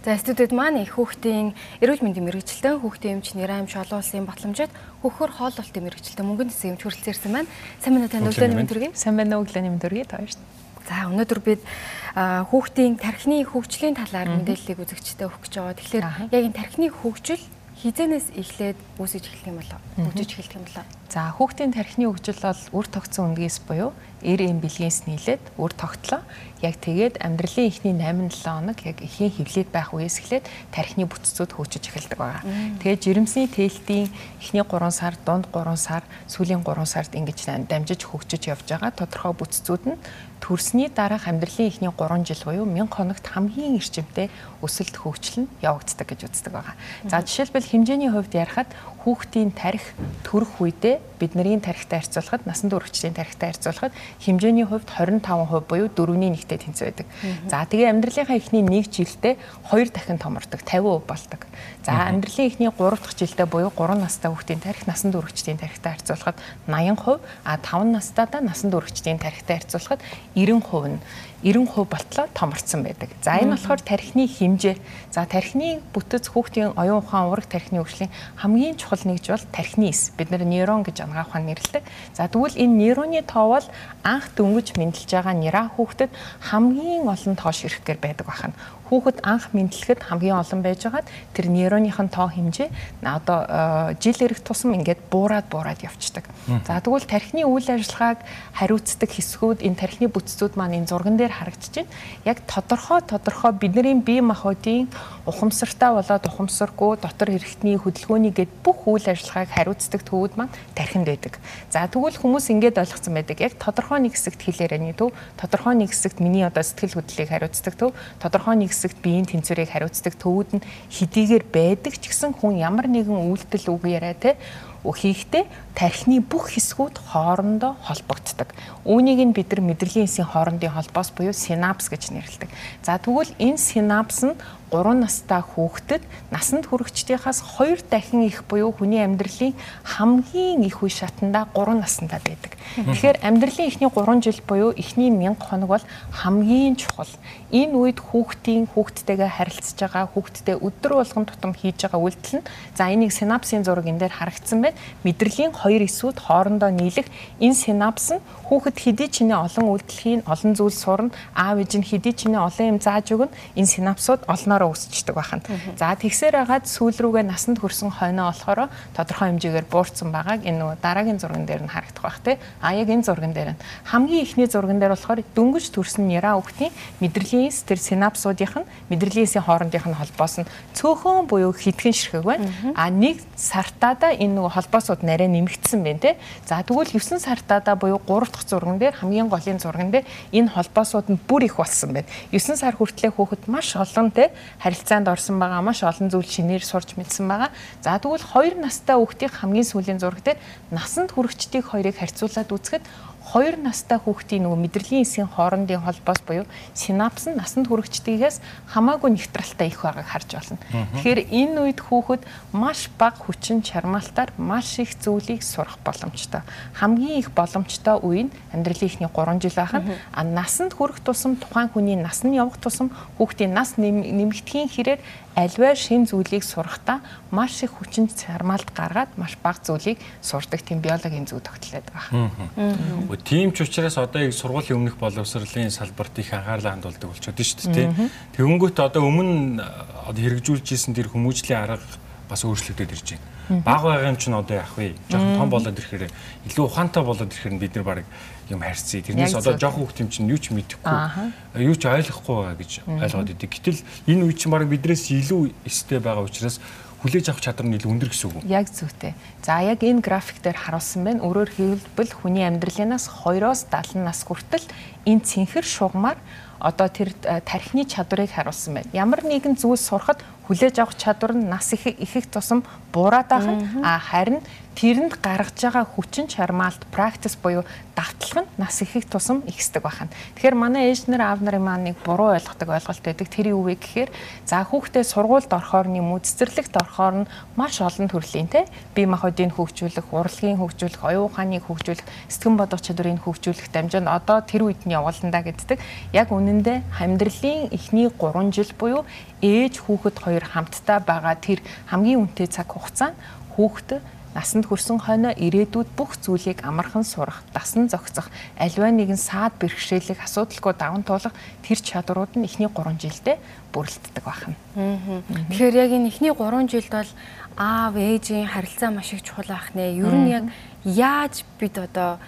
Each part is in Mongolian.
За студид маань их хүүхдийн эрүүл мэндийн мэрэгчлэн хүүхдийн эмч нэрэмч олон улсын батламжид хөхөр хооллолтын мэрэгчлэн мөнгөнд хэсэг эмч хүрэлцээрсэн байна. Сайн байна танд өглөөний мэнд төргий? Сайн байна уу өглөөний мэнд төргий тааш. За өнөөдөр бид хүүхдийн тархины хөгжлийн талаар мэдээллийг үзэгчтэй өгөх гэж байгаа. Тэгэхээр яг энэ тархины хөгжил хизэнээс эхлээд үүсэж эхэлэх юм болоо. Хөгжиж эхэлэх юм болоо. За хүүхдийн тархины хөгжил бол үр тогтсон үндгээс буюу ЭРМ бэлгээс нийлээд үр тогтлоо. Яг тэгээд амьдралын эхний 8-7 хоног яг эхийн хөвлөд байх үеэс эхлээд тархины бүтцүүд хөгжиж эхэлдэг байгаа. Тэгээд жирэмсний тээлтийн эхний 3 сар, дунд 3 сар, сүүлийн 3 сард ингэж дамжиж хөгжиж явж байгаа тодорхой бүтцүүд нь төрсний дараах амьдралын эхний 3 жил буюу 1000 хоногт хамгийн эрчимтэй өсөлт хөгжил нь явагддаг гэж үздэг байгаа. За жишээлбэл хэмжээний хувьд ярихад хүүхдийн тарих төрөх үедээ it бидний тарихтай харьцуулахад насанд хүрэгчдийн тарихтай харьцуулахад хэмжээний хувьд 25% буюу 4-ний 1-тэй тэнцвэ байдаг. За тэгээ амьдралынхаа эхний 1 жилдээ 2 дахин томордог 50% болдог. За амьдралын эхний 3 дахь жилдээ буюу 3 настай хүүхдийн тарих насанд хүрэгчдийн тарихтай харьцуулахад 80%, а 5 настайдаа насанд хүрэгчдийн тарихтай харьцуулахад 90% нь 90% болтлоо томорцсон байдаг. За энэ болохоор тархины хэмжээ. За тархины бүтэц хүүхдийн оюун ухаан ураг тархины хөгжлийн хамгийн чухал нэгж бол тархины эс. Бид нэр нейрон гэж анагаах ухаан нэрлэдэг. За тэгвэл энэ нейроны тоо бол анх дөнгөж мэдлж байгаа нейра хүүхдэд хамгийн олон тоош ирэхээр байдаг бахна хүүхэд анх мэдлэхэд хамгийн олон байжгаад тэр нейроныхын тоо хэмжээ одоо жил ирэх тусам ингээд буураад буураад явцдаг. За тэгвэл тархины үйл ажиллагааг хариуцдаг хэсгүүд энэ тархины бүтцүүд маань энэ зурган дээр харагдаж байна. Яг тодорхой тодорхой бидний бие махбодын ухамсартай болоод ухамсаргүй дотор хэрэгтний хөдөлгөөний гэд бүх үйл ажиллагааг хариуцдаг төвүүд маань тархинд байдаг. За тэгвэл хүмүүс ингээд ойлгоцсон байдаг. Яг тодорхой нэг хэсэгт хэлээрэй төв, тодорхой нэг хэсэгт миний одоо сэтгэл хөдлөлийг хариуцдаг төв, тодорхой нэг хэсэгт биеийн тэнцвэрийг хариуцдаг төвүүд нь хэдийгээр байдаг ч гэсэн хүн ямар нэгэн үйлдэл үг яриа те хийхдээ тархины бүх хэсгүүд хоорондоо холбогддог. Үүнийг нь бид нар мэдрэлийн эсийн хоорондын холбоос буюу синапс гэж нэрлэдэг. За тэгвэл энэ синапс нь 3 настай хүүхдэд насанд хүрэгчдийнхаас 2 дахин их буюу хүний амьдралын хамгийн их үе шатандаа 3 наснда байдаг. Тэгэхээр амьдралын эхний 3 жил буюу эхний 1000 хоног бол хамгийн чухал. Энэ үед хүүхдийн хүүхдтэйгээ харилцаж байгаа, хүүхдтэй өдөр болгон тутам хийж байгаа үйлдэл нь за энийг синапсын зураг энэ дээр харагдсан байна. Мэдрэлийн хоёр эсүүд хоорондоо нийлэх энэ синапс нь хүүхэд хэдий ч нэ олон үйлдэл хийн, олон зүйл сурна, аав ээж нь хэдий ч нэ олон юм зааж өгнө. Энэ синапсууд олноор давхараараа өсчдөг байханд. За тэгсээр хагаад сүүл рүүгээ насанд хүрсэн хойноо болохоор тодорхой хэмжээгээр буурсан байгааг энэ нөгөө дараагийн зурган дээр нь харагдах байх тий. А яг энэ зурган дээр нь хамгийн ихний зурган дээр болохоор дөнгөж төрсэн яра өгтийн мэдрэлийн тэр синапсуудынх нь мэдрэлийн хоорондынх нь холбоос нь цөөхөн буюу хитгэн ширхэг байна. А нэг сартаада энэ нөгөө холбоосууд нарай нэмэгдсэн байна тий. За тэгвэл 9 сартаада буюу 3 дахь зурган дээр хамгийн голын зурган дээр энэ холбоосууд нь бүр их болсон байна. 9 сар хүртлээр хүүхэд маш олон тий харилцаанд орсон байгаа маш олон зүйл шинээр сурч мэдсэн байгаа. За тэгвэл хоёр настай хүүхдийн хамгийн сүүлийн зураг дээр насанд хүрэгчдийг хоёрыг харьцуулаад үзэхэд 2 настай хүүхдийн нөгөө мэдрэлийн эсийн хоорондын холбоос буюу синапс нь насанд хүрэгчдгийгээс хамаагүй нейтралтай их байгааг харж байна. Тэгэхээр энэ үед хүүхэд маш бага хүчин чармаалтаар маш их зүйлийг сурах боломжтой. Хамгийн их боломжтой үе нь амьдралын ихний 3 жил нь а насанд хүрэх тусам тухайн хүний нас нь явах тусам хүүхдийн нас нэмэгдэхийн хэрээр альваа шин зүйлийг сурахдаа маш их хүчин чармаалт гаргаад маш бага зүйлийг сурдаг тийм биологийн зүй тогтлоод байгаа. Тийм ч учраас одоо яг сургуулийн өмнөх боловсролын салбарт их анхаарлаа хандуулдаг болчиход шүү дээ. Тэгэнгүүт одоо өмнө одоо хэрэгжүүлж исэн тэр хүмүүжлийн арга бас өөрчлөгдөд ирж байна. Баг байгаа юм чинь одоо яах вэ? Жохон том болоод ирэхээр илүү ухаантай болоод ирэхээр бид нар баг юм харьцъя. Тэрнээс одоо жоохон хүүхд юм чинь юу ч мэдэхгүй, юу ч ойлгохгүй байгаа гэж ойлгоод идэв. Гэтэл энэ үе чинь баг биднээс илүү эстэй байгаа учраас хүлээж авах чадвар нь илүү өндөр гэсэн үг үү? Яг зөвтэй. За яг энэ график дээр харуулсан байна. Өөрөөр хэлбэл хүний амьдралынаас 2-оос 70 нас хүртэл энэ цэнхэр шугамар одоо тэр тархины чадварыг харуулсан байна. Ямар нэгэн зүйл сурахад хүлээж авах чадвар нь нас их их тусам буураад байгаа. А харин тэрэнд гаргаж байгаа хүчин чармаалт практис буюу давтлах нь нас ихийг тусам ихсдэг байна. Тэгэхээр манай ээж нар аав нарын маань нэг буруу ойлгодог ойлголт байдаг. Тэр юу вэ гэхээр за хүүхдээ сургуульд орохоор нэм үцэрлэгт орохоор нь маш олон төрлийн те бие махбодыг хөгжүүлэх, урлагийн хөгжүүлэх, оюун ухааныг хөгжүүлэх, сэтгэн бодох чадварыг хөгжүүлэх дамжаанд одоо тэр үед нь явууландаа гэддэг. Яг үнэндээ амьдралын эхний 3 жил буюу ээж хүүхэд хоёр хамтдаа байгаа тэр хамгийн үнэтэй цаг хугацаа хүүхэд насанд хүрсэн хойно ирээдүйд бүх зүйлийг амархан сурах, дасан зохицох, альва нэгэн саад бэрхшээлийг асуудалгүй даван туулах тэр чадрууд нь эхний 3 жилдээ бүрэлддэг байна. Тэгэхээр яг энэ эхний 3 жилд бол аав ээжийн харилцаа маш их чухал байх нэ. Ер нь яг яаж бид одоо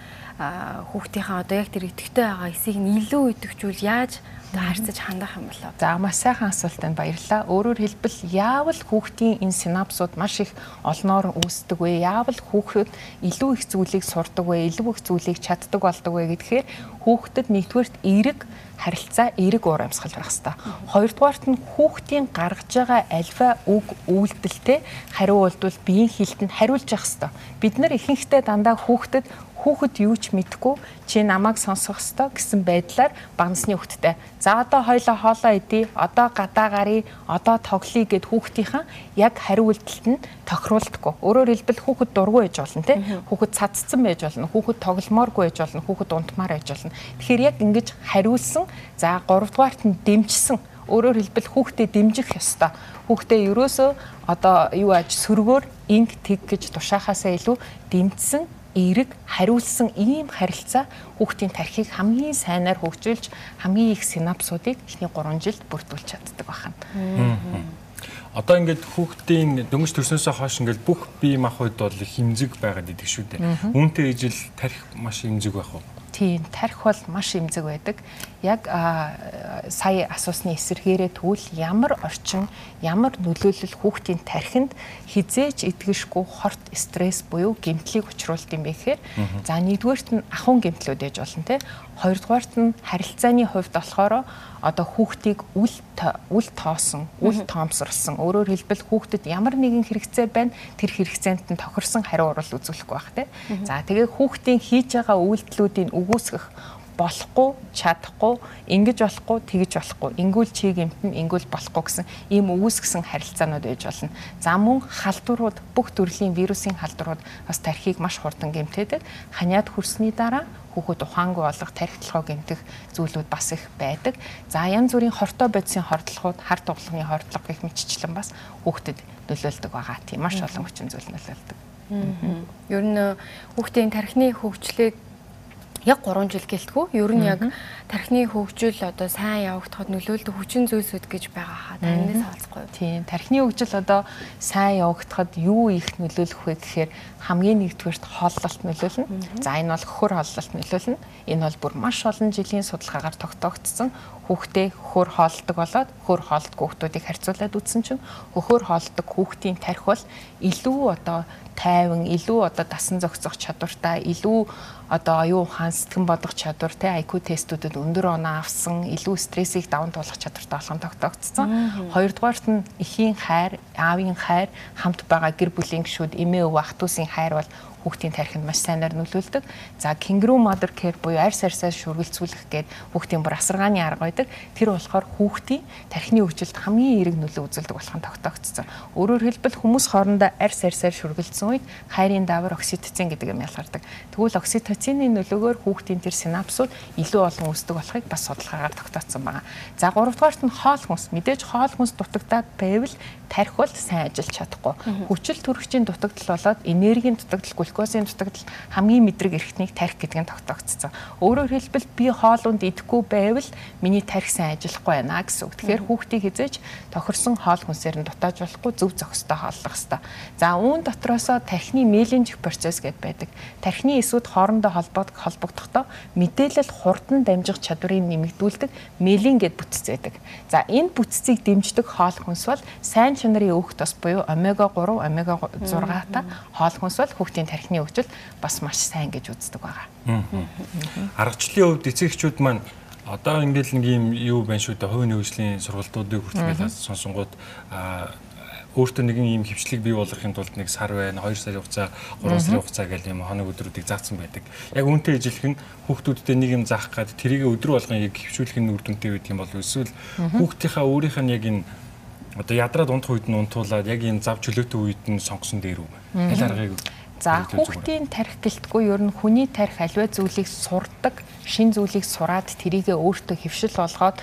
хүүхдийнхаа одоо яг тэр идэвхтэй байгаа эсийг нь илүү идэвхжүүл яаж харьцаж хандах юм болоо. За маш сайхан асуултанд баярлалаа. Өөрөөр хэлбэл яавал хүүхдийн энэ синапсууд маш их олноор үүсдэг вэ? Яавал хүүхэд илүү их зүйлийг сурдаг вэ? Илүү их зүйлийг чаддаг болдог вэ гэдгээр хүүхдэд нэгдүгээрт эерэг харилцаа эерэг уур амьсгал байх хэвээр. Хоёрдугаарт нь хүүхдийн гаргаж байгаа альва үг үйлдэлтэй хариу болдвол биеийн хилтэнд хариулж явах хэвээр. Бид нар ихэнхдээ дандаа хүүхдэд хүүхэд юу ч мэдгүй чи намайг сонсох ёстой гэсэн байдлаар багнасны хүүхэдтэй. За одоо хоёлоо хоолоо идий, одоо гадаа гарыг, одоо тоглоё гэд хүүхдийнхаа яг хариу үйлдэлт нь тохируулдаггүй. Өөрөөр хэлбэл хүүхэд дургүй байж болно те. Хүүхэд цадцсан байж болно, хүүхэд тогломооргүй байж болно, хүүхэд унтмаар байж болно. Тэгэхээр яг ингэж хариулсан, за 3 дугаарт нь дэмжсэн өөрөөр хэлбэл хүүхдээ дэмжих ёстой. Хүүхдээ ерөөсөө одоо юу аж сөргөөр инг тэг гэж тушаахаасаа илүү дэмжсэн эерэг хариулсан ийм харилцаа хүүхдийн тархийг хамгийн сайнаар хөгжүүлж хамгийн их синапсуудыг эхний 3 жилд бүрдүүлж чаддаг байна. Одоо ингээд хүүхдийн дөнгөж төрснөөсөө хойш ингээд бүх бие махбод бол хэмзэг байгаад идэг шүү дээ. Үүнтэй ижил тарих маш хэмзэг байх уу? Тийм, тарих бол маш эмзэг байдаг. Яг сая асуусны эсэргээрээ тэгвэл ямар орчин, ямар нөлөөлөл хүүхдийн тархинд хизээч идгэшгүй хорт стресс буюу гэмтлийг учруулд юм бэ гэхээр за нэгдүгээрт нь ахуйн гэмтлүүд ээж болно те. Хоёрдугаарт нь харилцааны хувьд болохоор одоо хүүхдийг үл үл тоосон, үл тоомсорлсон. Өөрөөр хэлбэл хүүхдэд ямар нэгэн хэрэгцээ байна, тэр хэрэгцээнд нь тохирсон хариу урал үзүүлэхгүй байх те. За тэгээ хүүхдийн хийж байгаа үйлдэлүүдийг үгүйсгэх болохгүй, чадахгүй, ингэж болохгүй, тэгж болохгүй. Ингүүл чи гэмтэн, ингүүл болохгүй гэсэн ийм үүсгэсэн харилцаанууд байж болно. За мөн халдварууд, бүх төрлийн вирусын халдварууд бас тархийг маш хурдан гэмтээдэг. Ханиад хүрсний дараа хүүхэд ухаангүй болох тархитлогоо гэмтэх зүйлүүд бас их байдаг. За янз бүрийн хортой бодисын хордлогууд, хар туглагын хордлого гэх мэтчлэн бас хүүхдэд нөлөөлдөг байгаа. Тийм маш олон хүчин зүйл нөлөөлдөг. Ер нь хүүхдийн тархины хөгжлийг яг 3 жил гэлтгүү. Ер нь яг тархины хөгжил одоо сайн явагдахад нөлөөлдөг хүчин зүйлсүүд гэж байгаа хаа. Танаас хаалцахгүй. Тийм. Тархины хөгжил одоо сайн явагдахад юу их нөлөөлөх вэ гэхээр хамгийн нэгдүгээрт хооллолт нөлөөлнө. За энэ бол хөр хооллолт нөлөөлнө. Энэ бол бүр маш олон жилийн судалгаагаар тогтоогдсон хүүхдээ хөр хоолдог болоод хөр хоолдог хүүхдүүдийг харьцуулаад үзсэн чинь хөр хоолдог хүүхдийн тархи бол илүү одоо тайван, илүү одоо дасан зохицох чадвартай, илүү одоо оюун ухаан сэтгэн бодох чадвар те IQ тестүүдэд өндөр оноо авсан, илүү стрессийг даван туулах чадвартай болох нь тогтоогдсон. Хоёрдугаарт нь эхийн хайр, аавын хайр, хамт байгаа гэр бүлийн гишүүд, эмээ өвөө ах トゥ усын хайр бол хүүхдийн тархинд маш сайнаар нөлөөлдөг. За Kangaroo Mother Care буюу арьс арьсаас шүргэлцүүлэх гээд хүүхдийн бүр асаргааны арга байдаг. Тэр болохоор хүүхдийн тархины хөгжилд хамгийн эерэг нөлөө үзүүлдэг болох нь тогтоогдсон. Өөрөөр хэлбэл хүмүүс хоорондоо арьс арьсаар шүргэлцсэн үед хайрын даавар окситоцин гэдэг юм ялгардаг. Тэгвэл окситоцины нөлөөгөөр хүүхдийн тэр синапсууд илүү олон үүсдэг болохыг бас судалгаагаар тогтооцсон байна. За гуравдугаарт нь хоол хүнс. Мэдээж хоол хүнс дутагдаад байвал тархи бол сайн ажиллаж чадахгүй. Хүчил төрөгчийн дутагдал болоод энергийн дутагдал, глюкозын дутагдал хамгийн мэдрэг эрхтнийг тархи гэдэг нь тогтоогдсон. Өөрөөр хэлбэл би хоолунд идэхгүй байвал миний тархи сайн ажиллахгүй байна гэсэн үг. Тэгэхээр хүүхдийг хизээж тохирсон хоол хүнсээр нь дутааж болохгүй зөв зохистой хооллох хэрэгтэй. За үүн дотроосоо тархины меленжих процесс гэдээ байдаг. Тархины эсүүд хоорондоо холбогдох холбогдохдоо мэдээлэл хурдан дамжих чадварыг нэмэгдүүлдэг мелин гэд бүтц байдаг. За энэ бүтцийг дэмждэг хоол хүнс бол сайн чанарын өөх тос буюу омега 3, омега 6 та хоол хүнс бол хүүхдийн тархины хөгжил бас маш сайн гэж үздэг байгаа. Аргачлалын хувьд эцэгчүүд маань одоо ингээл нэг юм юу байна шүү дээ хувийн хөгжлийн сургалтуудыг хүртэл сонсонгууд өөртөө нэгэн ийм хөвчлийг бий болгохын тулд нэг сар байна, 2 сарын хугацаа, 3 сарын хугацаа гэл ийм хоног өдрүүдийг заасан байдаг. Яг үүнтэй ижилхэн хүүхдүүдтэй нэг юм заах гад тэрийг өдөр болгон яг хөвшүүлэх нь үр дүнтэй байдаг юм бол эсвэл хүүхдийнхаа өөрийнх нь яг энэ одоо ядраад унтах үед нь унтуулаад яг энэ зав чөлөөтэй үед нь сонгосон дээр үү? Аль аргыг За хүүхдийн тарих гэлтгүй ер нь хүний тарих аливаа зүйлийг сурдаг, шин зүйлийг сураад тэрийгэ өөртөө хөвшил болгоод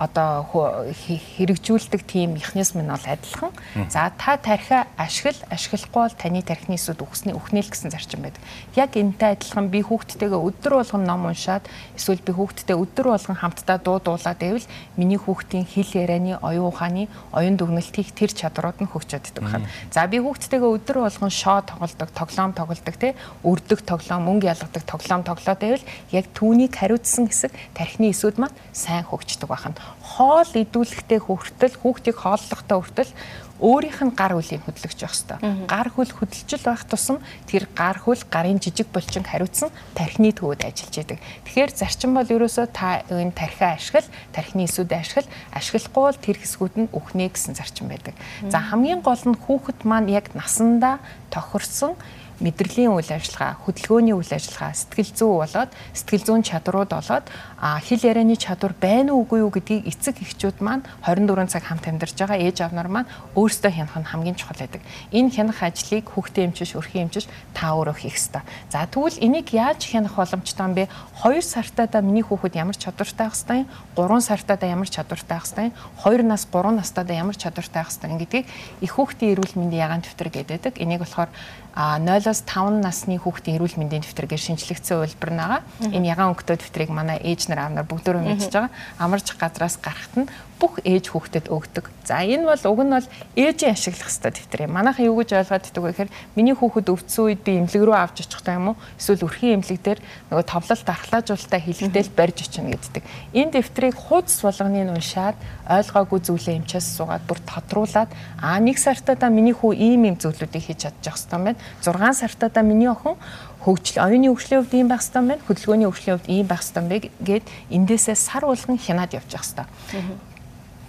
одоо хэрэгжүүлдэг тийм механизм нь бол адилхан. За та тархиа ашигла ашиглахгүй бол таны тархины эсүүд үхсний үхнэл гэсэн зарчим байдаг. Яг энэтэй адилхан би хүүхдтэйгээ өдөр болгон ном уншаад эсвэл би хүүхдтэй өдөр болгон хамтдаа дуу дуулаад байвал миний хүүхдийн хэл ярианы оюун ухааны оюун дүгнэлтийг тэр чадрууд нь хөгжөөд идэх байна. За би хүүхдтэйгээ өдөр болгон шоо тоглодог, тоглоом тоглодог те өрдөг тоглоом, мөнгө ялгадаг тоглоом тоглоод байвал яг түүнийг хариуцсан хэсэг тархины эсүүд маань сайн хөгждөг байна хоол идүүлэхтэй хүртэл хүүхдийг хооллохтой хүртэл өөрийнх нь гар хүлийг хөдлөгч байх хэвээр. Гар хүл хөдөлжил байх тусам тэр гар хүл гарын жижиг булчин хариуцсан тархины төвөд ажиллаж идэг. Тэгэхээр зарчим бол ерөөсөө та энэ тархиа ашигла, тархины эсүүд ашигла, ашиглахгүй бол тэр хэсгүүд нь үхнэ гэсэн зарчим байдаг. За хамгийн гол нь хүүхэд маань яг насандаа тохирсон мэдрэлийн үйл ажиллагаа, хөдөлгөөний үйл ажиллагаа, сэтгэл зүй болоод сэтгэл зүйн чадрууд болоод хэл ярианы чадвар байна уу үгүй юу гэдгийг эцэг эхчүүд маань 24 цаг хамт амьдарч байгаа ээж аав нар маань өөрсдөө хянах нь хамгийн чухал байдаг. Энэ хянах ажлыг хүүхдээ эмчиш, өрхийн эмчиш та өөрөө хийх ёстой. За тэгвэл энийг яаж хянах боломжтой юм бэ? 2 сартаа да миний хүүхэд ямар чадвартай байх хэвээр, 3 сартаа да ямар чадвартай байх хэвээр, 2 нас 3 настаа да ямар чадвартай байх хэвээр гэдгийг их хүүхдийн эрүүл мэндийн ягаан дэвтэр гэдэг. Энийг болохоор 0 3-5 насны хүүхдийн эрүүл мэндийн дэвтэргээр шинжлэгдсэн үйлбэр нэг. Энэ ягаан өнгөтэй дэвтрийг манай ээж нар аав нар бүгдөө мэдчихэж байгаа. Амарч газраас гарахт нь бүх ээж хүүхдэд өгдөг. За энэ бол уг нь бол ээжийн ашиглах хэвээр дэвтэр юм. Манайхан юу гэж ойлгоод ддэг вэ гэхээр миний хүүхэд өвдсөн үед би эмнэлэг рүү авч очихтай юм уу? Эсвэл өрхийн эмнэлэг дээр нөгөө товлол дархлаажуулалтаа хилэгдэл барьж очино гэддэг. Энэ дэвтрийг хуудас болгоныг уншаад ойлгоогүй зүйлээ эмчээс суугаад бүр тодруулаад аа нэг сартаа миний хүү ийм ийм зүйлүүдийг хийж чадчих хэвээр байна. 6 сартаа миний охин хөгжил оюуны хөгжлийн хувьд ийм байх хэрэгтэй байна. Хөдөлгөөний хөгжлийн хувьд ийм байх хэрэгтэй байна гэд эндээсээ сар болгон хянаад явчих хэрэгтэй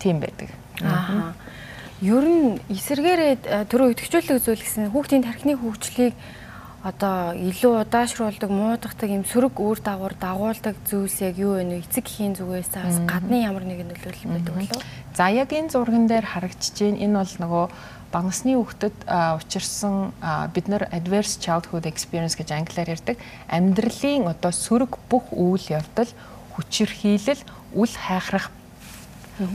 тийм байдаг. Аа. Ер нь эсэргээрээ түрүү идэвхжүүлэх зүйл гэсэн хүүхдийн тархины хөгжлийг одоо илүү удаашруулдаг, муудахдаг юм сөрөг үр дагавар дагуулдаг зүйлс яг юу вэ нэ? Эцэг эхийн зүгээс бас гадны ямар нэгэн нөлөөлөл байдаг болов? За яг энэ зурган дээр харагдаж байна. Энэ бол нөгөө багасны хүүхдэд учирсан бид нар adverse childhood experience гэж англиар ярьдаг амьдралын одоо сөрөг бүх үйл явдал хүчирхийлэл үл хайхрах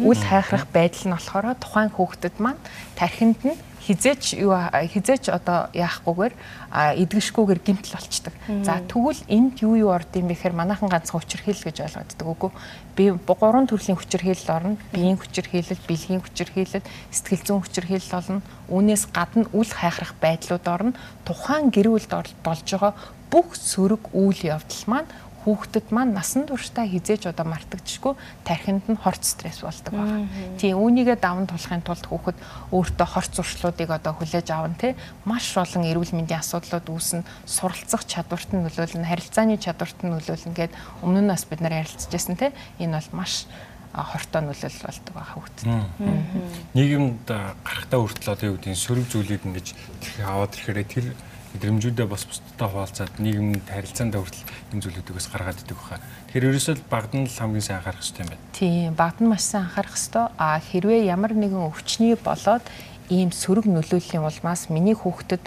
үл хайхрах байдал нь болохоор тухайн хүүхдэд маань тархинд нь хизээч юу хизээч одоо яахгүйгээр эдгэшгүйгээр гимтэл болчдөг. За тэгвэл энд юу юу орд юм бэ гэхээр манайхан ганцхан хүчирхийлэл гэж ойлгоддог үгүй. Би гурван төрлийн хүчирхийлэл орно. Биеийн хүчирхийлэл, бэлгийн хүчирхийлэл, сэтгэл зүйн хүчирхийлэл болно. Үүнээс гадна үл хайхрах байдлууд орно. Тухайн гэр бүлд болж байгаа бүх сөрөг үйл явдал маань хүүхдэд маань насан туршдаа хизээж одоо мартагдчихгүй тархинд нь хорц стресс болдог байна. Тийм үүнийгээ даван тулахын тулд хүүхэд өөртөө хорц зуршлуудыг одоо хүлээж аван тий. Маш олон эрүүл мэндийн асуудлууд үүснэ, суралцах чадварт нь нөлөөлнө, харилцааны чадварт нь нөлөөлнө гэд өмнө нь бас бид нар ярилцажсэн тий. Энэ бол маш хортой нөлөөлөл болдог байгаа хүүхдэд. Нийгэмд гарахтаа хүртэл одоо юу гэдэг нь сөрөг зүйлийг ингэж аваад ирэхээр тэр мэдрэмжүүдээ бас бусдтай хуваалцаад нийгэмд харилцаанд хүртэл энэ зүйлүүдээс гаргаад идэг баха. Тэгэхээр ерөөсөө багд нь л хамгийн сайн анхаарах хэрэгтэй юм байна. Тийм, багд нь маш сайн анхаарах хэрэгтэй. А хэрвээ ямар нэгэн өвчний болоод ийм сөрөг нөлөөллийн улмаас миний хүүхдэд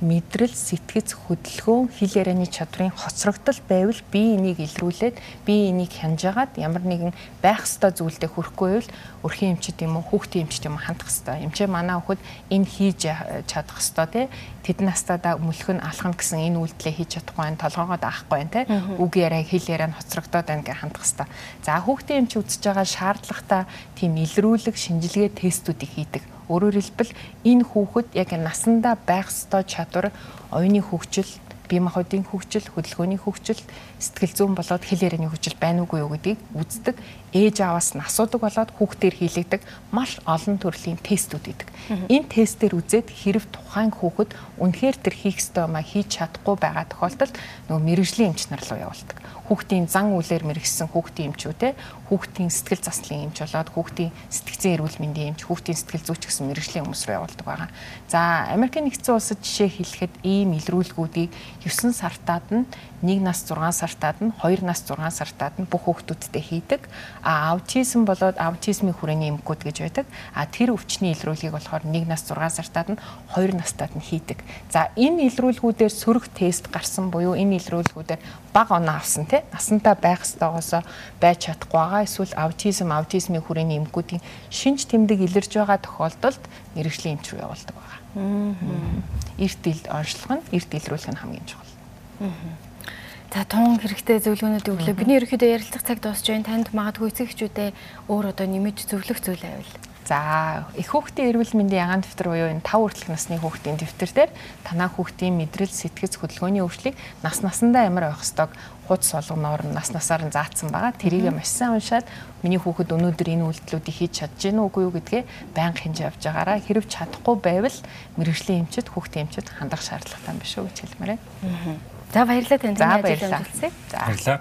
мэдрэл, сэтгэц, хөдөлгөөн, хэл ярианы чадрын хоцрогдол байвал би энийг илрүүлээд би энийг хянжгаад ямар нэгэн байх ёстой зүйлдээ хүрэхгүй байвал өрхийн эмчит юм уу, хүүхдийн эмчит юм хандах ёстой. Эмчээ манай хүүхэд энэ хийж чадах ёстой тий. Тэд настадаа мөлхөн алхна гэсэн энэ үйлдэлээ хийж чадахгүй байх, толгоогоо даахгүй байх тий. Үг яриа, хэл яриа нь хоцрогдоод байна гэж хандах ёстой. За хүүхдийн эмч үзэж байгаа шаардлагатай тийм илрүүлэг, шинжилгээ тестүүдийг хийдэг Өөрөөр хэлбэл энэ хүүхэд яг насандаа байх ёстой чадвар оюуны хөгжил, бие махбодын хөгжил, хөдөлгөөний хөгжил, сэтгэл зүйн болоод хэл ярианы хөгжил байна уугүй юу гэдгийг үздэг ээж ааваас нь асуудаг болоод хүүхдээр хийлэгдэг маш олон төрлийн тестүүд идэг. Энэ тестээр үзээд хэрв тухайн хүүхэд үнэхээр тэр хийх ёстой юмаа хийж чадахгүй байгаа тохиолдолд нөгөө мэрэгжлийн эмч нар руу явуулдаг хүүхдийн зан үйлээр мэрэгсэн хүүхдийн эмчүүдээ хүүхдийн сэтгэл заслын эмч болоод хүүхдийн сэтгцэн эрүүл мэндийн эмч, хүүхдийн сэтгэл зүйч гэсэн мэрэгжлийн хүмүүс рүү явуулдаг байгаа. За Америкийн нэгдсэн улсад жишээ хэлэхэд ийм илрүүлгүүдийг 9 сартаад нь 1 нас 6 сартаад нь 2 нас 6 сартаад нь бүх хүүхдүүдтэй хийдэг. А аутизм болоод аутизмын хүрээний эмгүүд гэж байдаг. А тэр өвчний илрүүлгийг болохоор 1 нас 6 сартаад нь 2 настад нь хийдэг. За энэ илрүүлгүүдээр сөрөг тест гарсан буюу энэ илрүүлгүүдээр бага оноо авсан тий насантай байх ёстойгоос байж чадахгүй байгаа эсвэл аутизм аутизмын хүрээний эмгүүдийн шинж тэмдэг илэрж байгаа тохиолдолд мэрэгжлийн эмч рүү явуулдаг байгаа. Эрт ил онцлог нь эрт илрүүлэх нь хамгийн чухал. За тун хэрэгтэй зөвлөгөөнүүд өглөө. Бидний ерөөхдөө ярилцах цаг дуусч байна. Танд магадгүй эцэгчүүдээ өөр одоо нэмэж зөвлөх зүйл байвал. За их хүүхдийн эрүүл мэндийн ягаан дэвтэр буюу энэ 5 хүртэлх насны хүүхдийн дэвтэр дээр танаа хүүхдийн мэдрэл сэтгэц хөдөлгөөний өвчлийг нас насандаа ямар байх ёстойг хуудас солгоноор нь нас насаар нь заасан байгаа. Тэрийг маш сайн уншаад миний хүүхэд өнөөдөр энэ үйлдэлүүдийг хийж чадж гэнэ үгүй юу гэдгээ байнга хинж явж байгаараа хэрв чадахгүй байвал мэрэгжлийн эмчит хүүхдийн эмчит хандах шаардлагатай юм биш үү гэж хэлмээрээ. За баярлалаа тань. За баярлалаа. Баярлалаа.